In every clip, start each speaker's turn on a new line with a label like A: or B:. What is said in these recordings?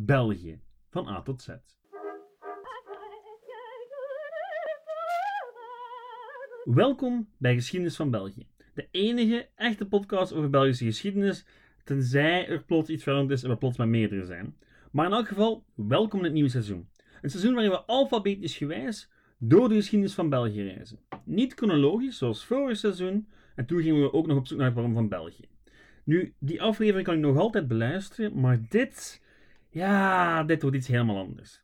A: België, van A tot Z. Welkom bij Geschiedenis van België. De enige echte podcast over Belgische geschiedenis, tenzij er plots iets veranderd is en we plots met meerdere zijn. Maar in elk geval, welkom in het nieuwe seizoen. Een seizoen waarin we alfabetisch gewijs door de geschiedenis van België reizen. Niet chronologisch, zoals vorig seizoen, en toen gingen we ook nog op zoek naar het waarom van België. Nu, die aflevering kan ik nog altijd beluisteren, maar dit, ja, dit wordt iets helemaal anders.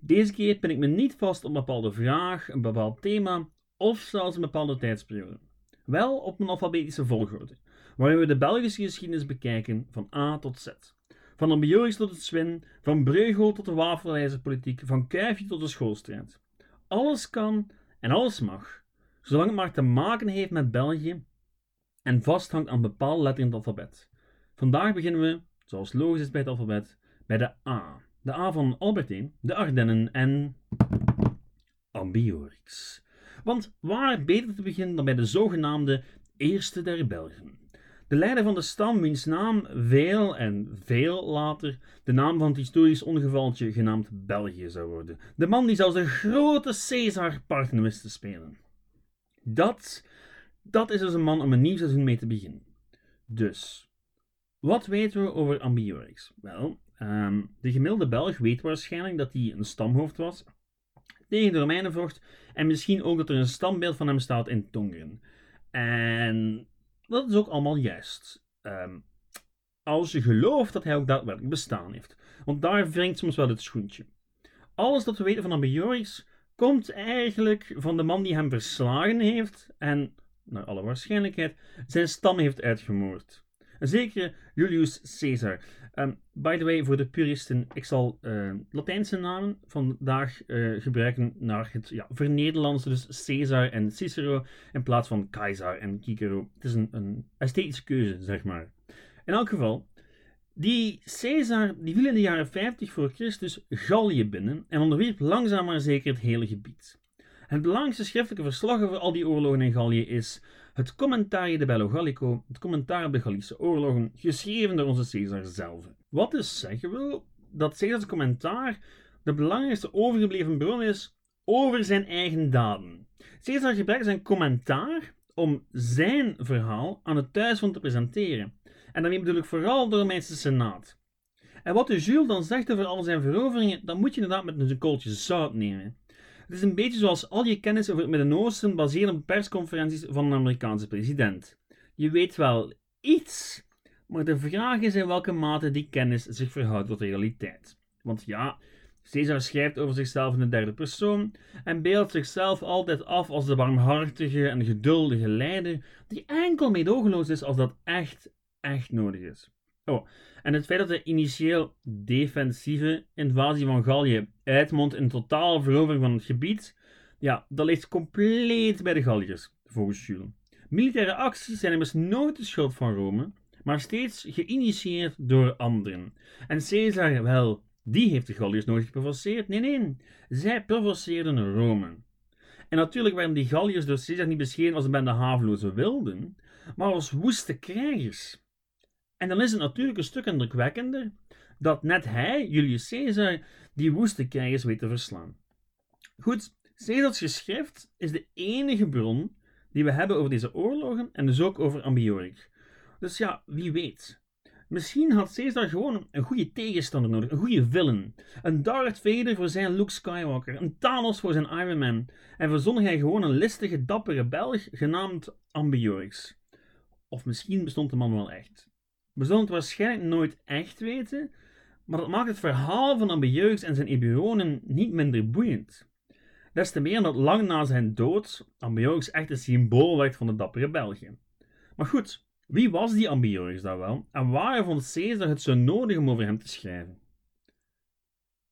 A: Deze keer pin ik me niet vast op een bepaalde vraag, een bepaald thema of zelfs een bepaalde tijdsperiode. Wel op een alfabetische volgorde, waarin we de Belgische geschiedenis bekijken van A tot Z. Van de Ambiorix tot het Swin, van Breugel tot de wafelijzerpolitiek, van Kuifje tot de schoolstrijd. Alles kan en alles mag, zolang het maar te maken heeft met België en vasthangt aan bepaalde letter in het alfabet. Vandaag beginnen we, zoals logisch is bij het alfabet, bij de A. De A van Albertijn, de Ardennen en Ambiorix. Want waar beter te beginnen dan bij de zogenaamde Eerste der Belgen? De leider van de stam, wiens naam veel en veel later de naam van het historisch ongevaltje genaamd België zou worden. De man die zelfs de grote Caesar partner wist te spelen. Dat, dat is dus een man om een nieuw seizoen mee te beginnen. Dus, wat weten we over Ambiorix? Wel, um, de gemiddelde Belg weet waarschijnlijk dat hij een stamhoofd was tegen de Romeinenvocht en misschien ook dat er een standbeeld van hem staat in Tongeren. En dat is ook allemaal juist. Um, als je gelooft dat hij ook daadwerkelijk bestaan heeft. Want daar wringt soms wel het schoentje. Alles dat we weten van Ambiorix komt eigenlijk van de man die hem verslagen heeft en, naar alle waarschijnlijkheid, zijn stam heeft uitgemoord. Een zekere Julius Caesar. Um, by the way, voor de puristen, ik zal uh, Latijnse namen vandaag uh, gebruiken naar het ja, vernederlandse, dus Caesar en Cicero, in plaats van Caesar en Cicero. Het is een, een esthetische keuze, zeg maar. In elk geval, die Caesar die viel in de jaren 50 voor Christus Gallië binnen en onderwierp langzaam maar zeker het hele gebied. Het belangrijkste schriftelijke verslag over al die oorlogen in Gallië is het Commentarie de Bello Gallico, het commentaar op de Gallische oorlogen, geschreven door onze Caesar zelf. Wat dus zeggen wil dat Caesars commentaar de belangrijkste overgebleven bron is over zijn eigen daden. Caesar gebruikt zijn commentaar om zijn verhaal aan het thuisfront te presenteren. En daarmee bedoel ik vooral de Romeinse Senaat. En wat de Jules dan zegt over al zijn veroveringen, dan moet je inderdaad met een kooltje zout nemen. Het is een beetje zoals al je kennis over het Midden-Oosten baseren op persconferenties van een Amerikaanse president. Je weet wel iets, maar de vraag is in welke mate die kennis zich verhoudt tot de realiteit. Want ja, Caesar schrijft over zichzelf in de derde persoon en beeldt zichzelf altijd af als de warmhartige en geduldige leider die enkel meedogenloos is als dat echt, echt nodig is. Oh, en het feit dat de initieel defensieve invasie van Gallië uitmondt in totale verovering van het gebied, ja, dat ligt compleet bij de Galliërs, volgens Jules. Militaire acties zijn immers nooit de schuld van Rome, maar steeds geïnitieerd door anderen. En Caesar, wel, die heeft de Galliërs nooit geprovoceerd. Nee, nee, zij provoceerden Rome. En natuurlijk werden die Galliërs door Caesar niet beschreven als een bende haveloze wilden, maar als woeste krijgers. En dan is het natuurlijk een stuk indrukwekkender dat net hij, Julius Caesar, die woeste krijgers weet te verslaan. Goed, Caesars geschrift is de enige bron die we hebben over deze oorlogen en dus ook over Ambiorix. Dus ja, wie weet. Misschien had Caesar gewoon een goede tegenstander nodig, een goede villain. Een Darth Vader voor zijn Luke Skywalker, een Thanos voor zijn Iron Man. En verzon hij gewoon een listige, dappere Belg genaamd Ambiorix. Of misschien bestond de man wel echt. We zullen het waarschijnlijk nooit echt weten, maar dat maakt het verhaal van Ambiorix en zijn Eburonen niet minder boeiend. Des te meer dat lang na zijn dood Ambiorix echt een symbool werd van de dappere België. Maar goed, wie was die Ambiorix dan wel en waarom vond Caesar het zo nodig om over hem te schrijven?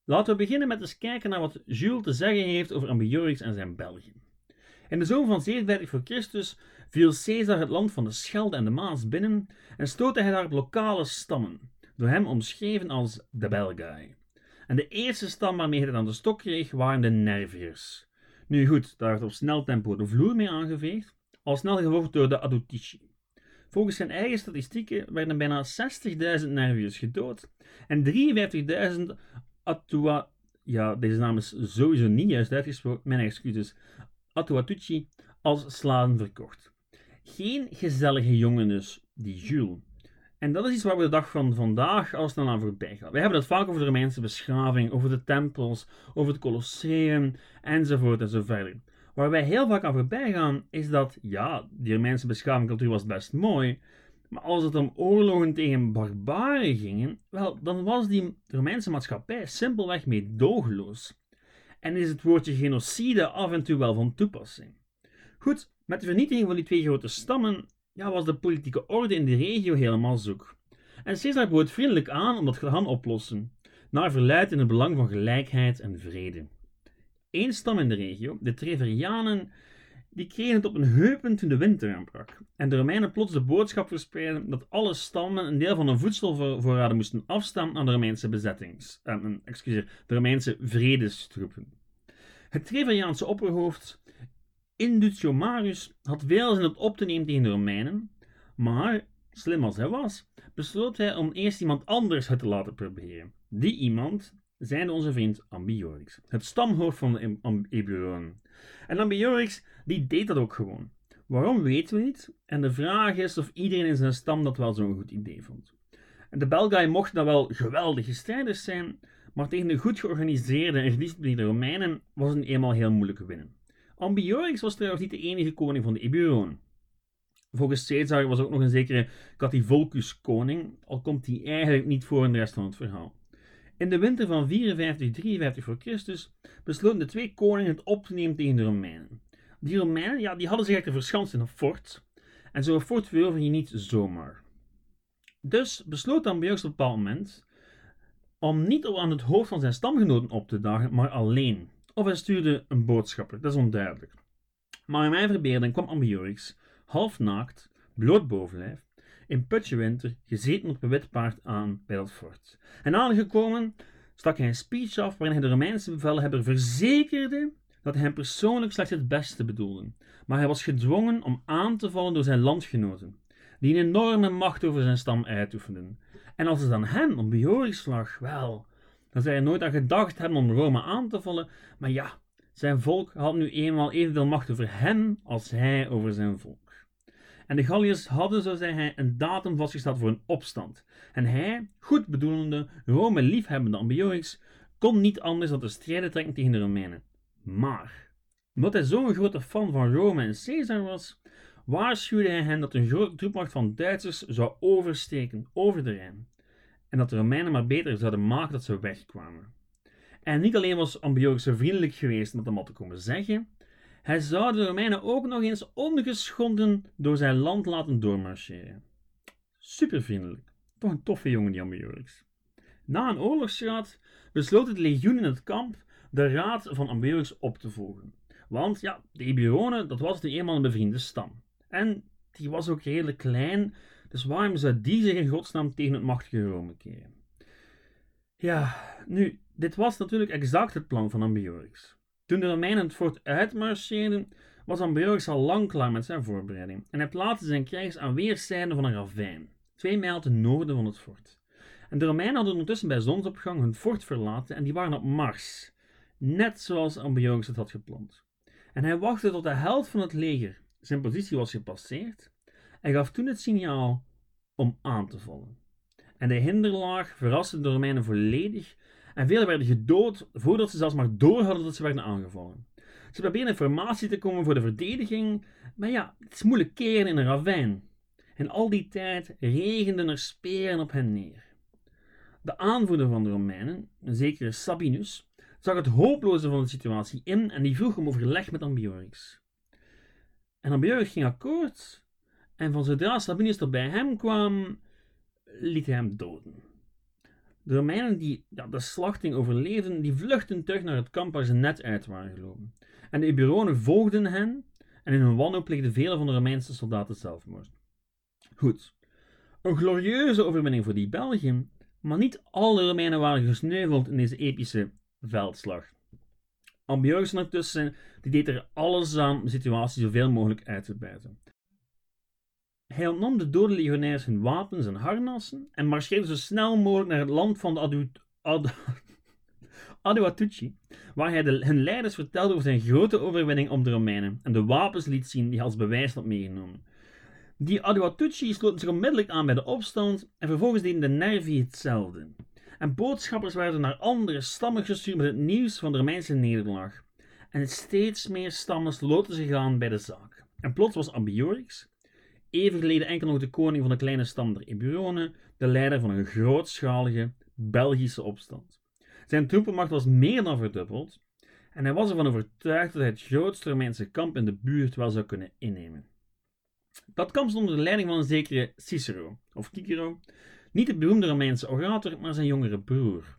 A: Laten we beginnen met eens kijken naar wat Jules te zeggen heeft over Ambiorix en zijn België. In de zomer van 37 voor Christus viel Caesar het land van de Schelde en de Maas binnen en stootte hij daar lokale stammen, door hem omschreven als de Belgae. En de eerste stam waarmee hij het aan de stok kreeg waren de Nerviërs. Nu goed, daar werd op snel tempo de vloer mee aangeveegd, al snel gevolgd door de Adutici. Volgens zijn eigen statistieken werden bijna 60.000 Nerviërs gedood en 53.000 Atua... Ja, deze naam is sowieso niet juist uitgesproken, mijn excuses. Atuatucci als slaven verkocht. Geen gezellige jongen dus, die Jules. En dat is iets waar we de dag van vandaag al snel aan voorbij gaan. We hebben het vaak over de Romeinse beschaving, over de tempels, over het Colosseum, enzovoort en zo verder. Waar wij heel vaak aan voorbij gaan, is dat, ja, die Romeinse beschaving was best mooi, maar als het om oorlogen tegen barbaren ging, wel, dan was die Romeinse maatschappij simpelweg meedogenloos. En is het woordje genocide af en toe wel van toepassing. Goed, met de vernietiging van die twee grote stammen ja, was de politieke orde in de regio helemaal zoek. En Caesar bood vriendelijk aan om dat te gaan oplossen, naar verluid in het belang van gelijkheid en vrede. Eén stam in de regio, de Treverianen, die kregen het op een heupen toen de winter aanbrak en de Romeinen plots de boodschap verspreidden dat alle stammen een deel van hun voedselvoorraden moesten afstaan aan de Romeinse bezettings, eh, excuseer, de Romeinse vredestroepen. Het Treveriaanse opperhoofd Indutio Marius had veel zin op te nemen tegen de Romeinen, maar, slim als hij was, besloot hij om eerst iemand anders het te laten proberen. Die iemand zijn onze vriend Ambiorix, het stamhoofd van de Eburonen. En Ambiorix, die deed dat ook gewoon. Waarom weten we niet? En de vraag is of iedereen in zijn stam dat wel zo'n goed idee vond. En de Belgae mochten dan wel geweldige strijders zijn, maar tegen de goed georganiseerde en gedisciplineerde Romeinen was het eenmaal heel moeilijk winnen. Ambiorix was trouwens niet de enige koning van de Eburonen. Volgens Caesar was ook nog een zekere Cativolcus koning, al komt hij eigenlijk niet voor in de rest van het verhaal. In de winter van 54-53 voor Christus besloten de twee koningen het op te nemen tegen de Romeinen. Die Romeinen ja, die hadden zich echter verschanst in een fort, en zo'n fort verover je niet zomaar. Dus besloot Ambiorix op een bepaald moment om niet aan het hoofd van zijn stamgenoten op te dagen, maar alleen. Of hij stuurde een boodschapper, dat is onduidelijk. Maar in mijn verbeelding kwam Ambiorix, half naakt, bloot bovenlijf, in putje winter, gezeten op een wit paard aan bij dat fort. En aangekomen stak hij een speech af waarin hij de Romeinse bevelhebber verzekerde dat hij hem persoonlijk slechts het beste bedoelde. Maar hij was gedwongen om aan te vallen door zijn landgenoten, die een enorme macht over zijn stam uitoefenden. En als het aan hem om Biorix lag, wel, dan zou hij nooit aan gedacht hebben om Rome aan te vallen, maar ja, zijn volk had nu eenmaal evenveel macht over hem als hij over zijn volk. En de Galliërs hadden, zo zei hij, een datum vastgesteld voor een opstand. En hij, goed bedoelende, Rome liefhebbende Ambiorix, kon niet anders dan te strijden trekken tegen de Romeinen. Maar, omdat hij zo'n grote fan van Rome en Caesar was, waarschuwde hij hen dat een grote troepmacht van Duitsers zou oversteken over de Rijn. En dat de Romeinen maar beter zouden maken dat ze wegkwamen. En niet alleen was Ambiorix zo vriendelijk geweest om dat allemaal te komen zeggen, hij zou de Romeinen ook nog eens ongeschonden door zijn land laten doormarcheren. Super vriendelijk. Toch een toffe jongen, die Ambiorix. Na een oorlogsraad besloot het legioen in het kamp de raad van Ambiorix op te volgen. Want ja, de Eburonen, dat was de eenmaal een bevriende stam. En die was ook redelijk klein, dus waarom zou die zich in godsnaam tegen het machtige Rome keren? Ja, nu, dit was natuurlijk exact het plan van Ambiorix. Toen de Romeinen het fort uitmarcheerden, was Ambiorix al lang klaar met zijn voorbereiding en hij plaatste zijn krijgers aan weerszijden van een ravijn, twee mijl ten noorden van het fort. En de Romeinen hadden ondertussen bij zonsopgang hun fort verlaten en die waren op mars, net zoals Ambiorix het had gepland. En hij wachtte tot de helft van het leger zijn positie was gepasseerd en gaf toen het signaal om aan te vallen. En de hinderlaag verraste de Romeinen volledig en velen werden gedood voordat ze zelfs maar door hadden dat ze werden aangevallen. Ze probeerden in formatie te komen voor de verdediging, maar ja, het is moeilijk keren in een ravijn. En al die tijd regenden er speren op hen neer. De aanvoerder van de Romeinen, een zekere Sabinus, zag het hopeloze van de situatie in en die vroeg om overleg met Ambiorix. En Ambiorix ging akkoord, en van zodra Sabinus bij hem kwam, liet hij hem doden. De Romeinen die ja, de slachting overleefden, die vluchtten terug naar het kamp waar ze net uit waren gelopen. En de Eburonen volgden hen en in hun wanhoop pleegden vele van de Romeinse soldaten zelfmoord. Goed, een glorieuze overwinning voor die Belgen, maar niet alle Romeinen waren gesneuveld in deze epische veldslag. Ambiorix ondertussen, die deed er alles aan de situatie zoveel mogelijk uit te buiten. Hij ontnam de dode legionairs hun wapens en harnassen en marcheerde zo snel mogelijk naar het land van de Adu waar hij de, hun leiders vertelde over zijn grote overwinning op de Romeinen en de wapens liet zien die hij als bewijs had meegenomen. Die Aduatuci sloten zich onmiddellijk aan bij de opstand en vervolgens deden de Nervi hetzelfde. En boodschappers werden naar andere stammen gestuurd met het nieuws van de Romeinse nederlaag. En steeds meer stammen sloten zich aan bij de zaak. En plots was Ambiorix, even geleden enkel nog de koning van de kleine stam der de leider van een grootschalige Belgische opstand. Zijn troepenmacht was meer dan verdubbeld en hij was ervan overtuigd dat hij het grootste Romeinse kamp in de buurt wel zou kunnen innemen. Dat kamp stond onder de leiding van een zekere Cicero, of Cicero, niet de beroemde Romeinse orator, maar zijn jongere broer.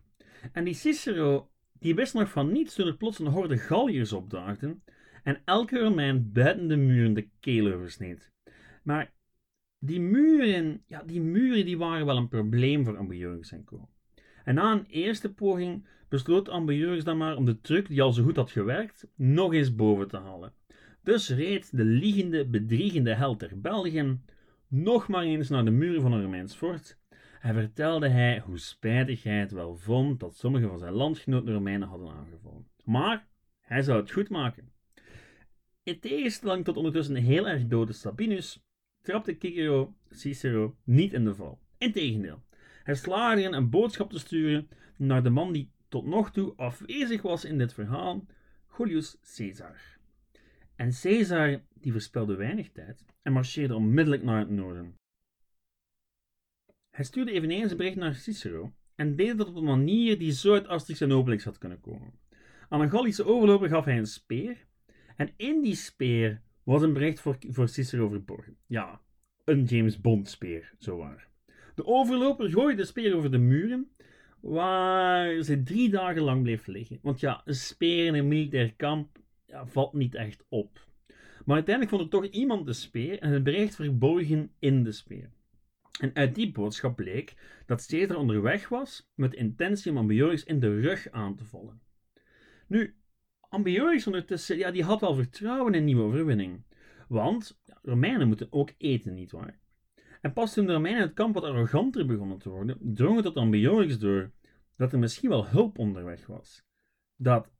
A: En die Cicero, die wist nog van niets toen er plots een horde Galliërs opdaagden en elke Romein buiten de muren de keel oversneed. Maar die muren, ja, die muren die waren wel een probleem voor Ambiorix en co. En na een eerste poging besloot Ambiorix dan maar om de truc die al zo goed had gewerkt, nog eens boven te halen. Dus reed de liegende, bedriegende held ter België nog maar eens naar de muren van een Romeins fort en vertelde hij hoe spijtig hij het wel vond dat sommige van zijn landgenoten Romeinen hadden aangevallen. Maar hij zou het goed maken. In tegenstelling tot ondertussen heel erg dode Sabinus, trapte Cicero Cicero niet in de val. Integendeel, hij slaagde erin een boodschap te sturen naar de man die tot nog toe afwezig was in dit verhaal, Julius Caesar. En Caesar die verspelde weinig tijd en marcheerde onmiddellijk naar het noorden. Hij stuurde eveneens een bericht naar Cicero en deed dat op een manier die zo uit Asterix en Obelix had kunnen komen. Aan een Gallische overloper gaf hij een speer en in die speer was een bericht voor, voor Cicero verborgen. Ja, een James Bond speer, zowaar. De overloper gooide de speer over de muren, waar ze drie dagen lang bleef liggen. Want ja, een speer in een militair kamp valt niet echt op. Maar uiteindelijk vond er toch iemand de speer en het bericht verborgen in de speer. En uit die boodschap bleek dat Caesar onderweg was met de intentie om Ambiorix in de rug aan te vallen. Nu, Ambiorix ondertussen, ja, die had wel vertrouwen in nieuwe overwinning. Want Romeinen moeten ook eten, nietwaar? En pas toen de Romeinen het kamp wat arroganter begonnen te worden, drong het tot Ambiorix door dat er misschien wel hulp onderweg was. Dat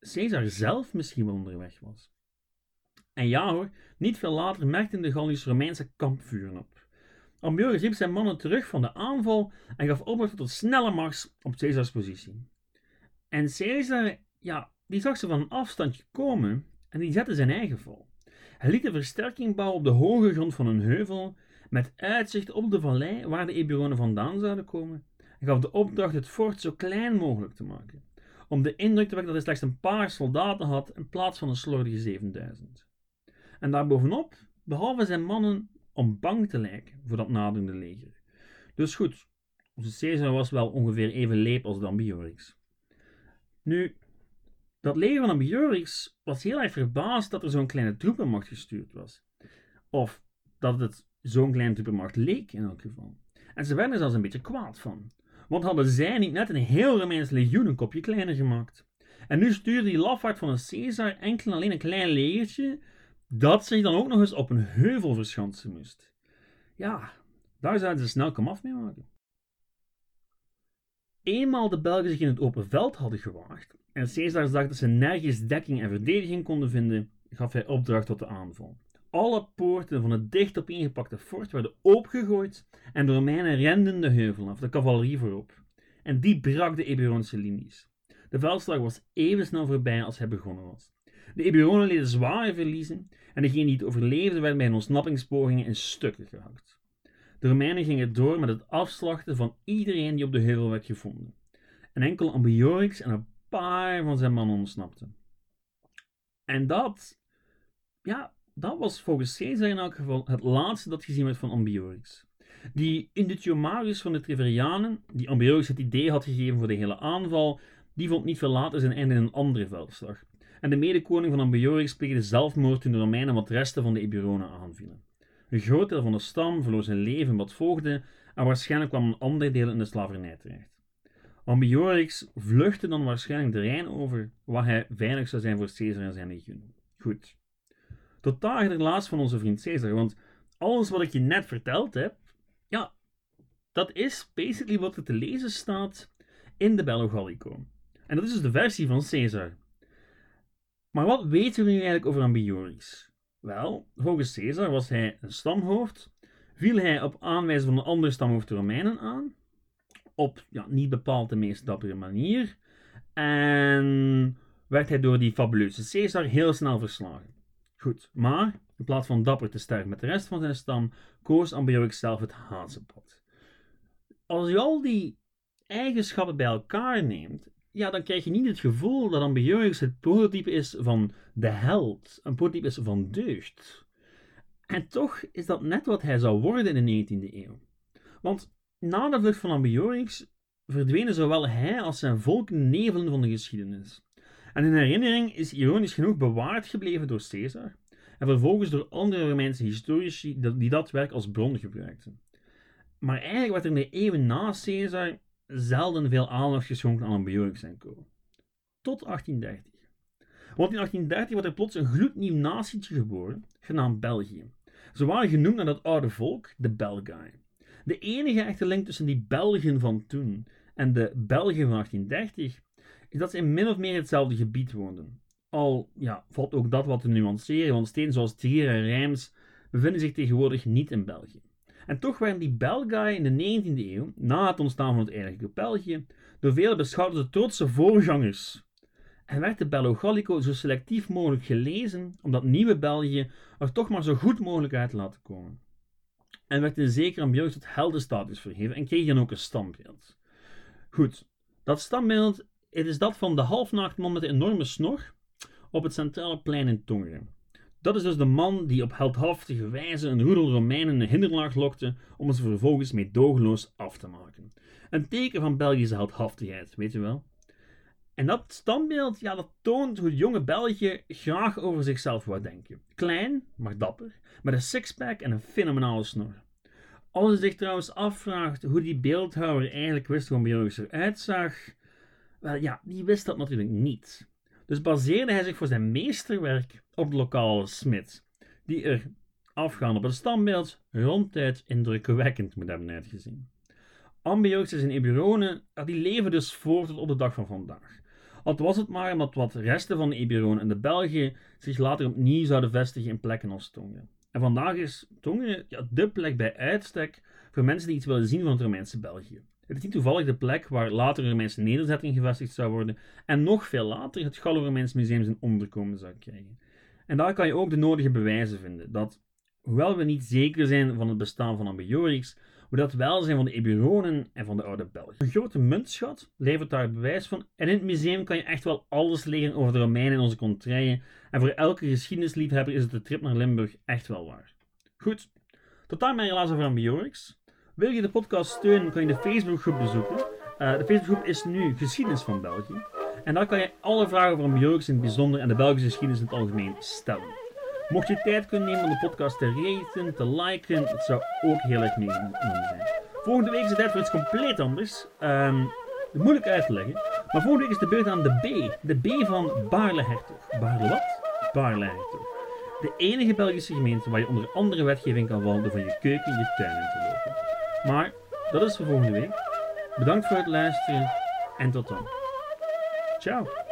A: Caesar zelf misschien wel onderweg was. En ja hoor, niet veel later merkten de Galliërs Romeinse kampvuren op. Ambiorix riep zijn mannen terug van de aanval en gaf opdracht tot snelle mars op Caesars positie. En Caesar, ja, die zag ze van een afstandje komen en die zette zijn eigen vol. Hij liet de versterking bouwen op de hoge grond van een heuvel met uitzicht op de vallei waar de Eburonen vandaan zouden komen en gaf de opdracht het fort zo klein mogelijk te maken, om de indruk te wekken dat hij slechts een paar soldaten had in plaats van een slordige 7000. En daarbovenop, behalve zijn mannen, om bang te lijken voor dat naderende leger. Dus goed, onze Caesar was wel ongeveer even leep als de Ambiorix. Nu, dat leger van Ambiorix was heel erg verbaasd dat er zo'n kleine troepenmacht gestuurd was. Of dat het zo'n kleine troepenmacht leek in elk geval. En ze werden er zelfs een beetje kwaad van. Want hadden zij niet net een heel Romeins legioen een kopje kleiner gemaakt? En nu stuurde die lafaard van een Caesar enkel en alleen een klein legertje dat zich dan ook nog eens op een heuvel verschansen moest. Ja, daar zouden ze snel komaf mee maken. Eenmaal de Belgen zich in het open veld hadden gewaagd en Caesar zag dat ze nergens dekking en verdediging konden vinden, gaf hij opdracht tot de aanval. Alle poorten van het dicht opeengepakte fort werden opengegooid en de Romeinen renden de heuvel af, de cavalerie voorop. En die brak de Eburonische linies. De veldslag was even snel voorbij als hij begonnen was. De Eburonen leden zware verliezen en degenen die het overleefden werden bij hun ontsnappingspogingen in stukken gehakt. De Romeinen gingen door met het afslachten van iedereen die op de heuvel werd gevonden. En enkel Ambiorix en een paar van zijn mannen ontsnapten. En dat, ja, dat was volgens Caesar in elk geval het laatste dat gezien werd van Ambiorix. Die Indutiomarius van de Treverianen, die Ambiorix het idee had gegeven voor de hele aanval, die vond niet veel later zijn einde in een andere veldslag. En de medekoning van Ambiorix pleegde zelfmoord toen de Romeinen wat resten van de Eburonen aanvielen. Een groot deel van de stam verloor zijn leven wat volgde en waarschijnlijk kwam een ander deel in de slavernij terecht. Ambiorix vluchtte dan waarschijnlijk de Rijn over, waar hij veilig zou zijn voor Caesar en zijn legioen. Goed. Tot het relaas van onze vriend Caesar, want alles wat ik je net verteld heb, ja, dat is basically wat er te lezen staat in de Bello Gallico. En dat is dus de versie van Caesar. Maar wat weten we nu eigenlijk over Ambiorix? Wel, volgens Caesar was hij een stamhoofd, viel hij op aanwijzing van een andere stamhoofd de Romeinen aan, op ja, niet bepaald de meest dappere manier, en werd hij door die fabuleuze Caesar heel snel verslagen. Goed, maar in plaats van dapper te sterven met de rest van zijn stam, koos Ambiorix zelf het hazenpad. Als je al die eigenschappen bij elkaar neemt, ja, dan krijg je niet het gevoel dat Ambiorix het prototype is van de held, een prototype is van deugd. En toch is dat net wat hij zou worden in de 19e eeuw. Want na de vlucht van Ambiorix verdwenen zowel hij als zijn volk nevelen van de geschiedenis. En hun herinnering is ironisch genoeg bewaard gebleven door Caesar en vervolgens door andere Romeinse historici die dat werk als bron gebruikten. Maar eigenlijk werd er in de eeuwen na Caesar zelden veel aandacht geschonken aan Ambiorix en co. Tot 1830. Want in 1830 werd er plots een gloednieuw natietje geboren, genaamd België. Ze waren genoemd naar dat oude volk, de Belgae. De enige echte link tussen die Belgen van toen en de Belgen van 1830 is dat ze in min of meer hetzelfde gebied woonden. Al ja, valt ook dat wat te nuanceren, want steden zoals Trier en Reims bevinden zich tegenwoordig niet in België. En toch werden die Belgae in de 19e eeuw, na het ontstaan van het eigenlijke België, door velen beschouwd als de trotse voorgangers. En werd de Bello Gallico zo selectief mogelijk gelezen, om dat nieuwe België er toch maar zo goed mogelijk uit te laten komen. En werd in zekere ambiance tot heldenstatus vergeven en kreeg dan ook een standbeeld. Goed, dat standbeeld het is dat van de halfnaaktman met de enorme snor op het centrale plein in Tongeren. Dat is dus de man die op heldhaftige wijze een roedel Romeinen in de hinderlaag lokte om ze vervolgens meedogenloos af te maken. Een teken van Belgische heldhaftigheid, weet je wel. En dat standbeeld, ja, dat toont hoe het jonge België graag over zichzelf wou denken. Klein, maar dapper, met een sixpack en een fenomenale snor. Als je zich trouwens afvraagt hoe die beeldhouwer eigenlijk wist hoe Björks eruit zag, ja, die wist dat natuurlijk niet. Dus baseerde hij zich voor zijn meesterwerk op de lokale smid, die er, afgaand op het standbeeld, ronduit indrukwekkend moet hebben uitgezien. Ambiorixes en Eburonen, die leven dus voort tot op de dag van vandaag. Al was het maar omdat wat resten van de Eburonen en de Belgen zich later opnieuw zouden vestigen in plekken als Tongen. Vandaag is Tongen ja, de plek bij uitstek voor mensen die iets willen zien van het Romeinse België. Het is niet toevallig de plek waar later een Romeinse nederzetting gevestigd zou worden en nog veel later het Gallo-Romeins Museum zijn onderkomen zou krijgen. En daar kan je ook de nodige bewijzen vinden dat, hoewel we niet zeker zijn van het bestaan van Ambiorix, we dat wel zijn van de Eburonen en van de oude Belgen. Een grote muntschat levert daar bewijs van en in het museum kan je echt wel alles leren over de Romeinen en onze contraien en voor elke geschiedenisliefhebber is het de trip naar Limburg echt wel waar. Goed, tot daar mijn relaas over Ambiorix. Wil je de podcast steunen, kan je de Facebookgroep bezoeken. Uh, de Facebookgroep is nu Geschiedenis van België. En daar kan je alle vragen over Ambiorix in het bijzonder en de Belgische geschiedenis in het algemeen stellen. Mocht je tijd kunnen nemen om de podcast te raten, te liken, dat zou ook heel erg meegenomen zijn. Volgende week is het voor iets compleet anders. Um, moeilijk uit te leggen. Maar volgende week is de beurt aan de B. De B van Baarle-Hertog. Baarle wat? Baarle-Hertog. De enige Belgische gemeente waar je onder andere wetgeving kan door van je keuken je tuin in te lopen. Maar dat is voor volgende week. Bedankt voor het luisteren en tot dan. Ciao.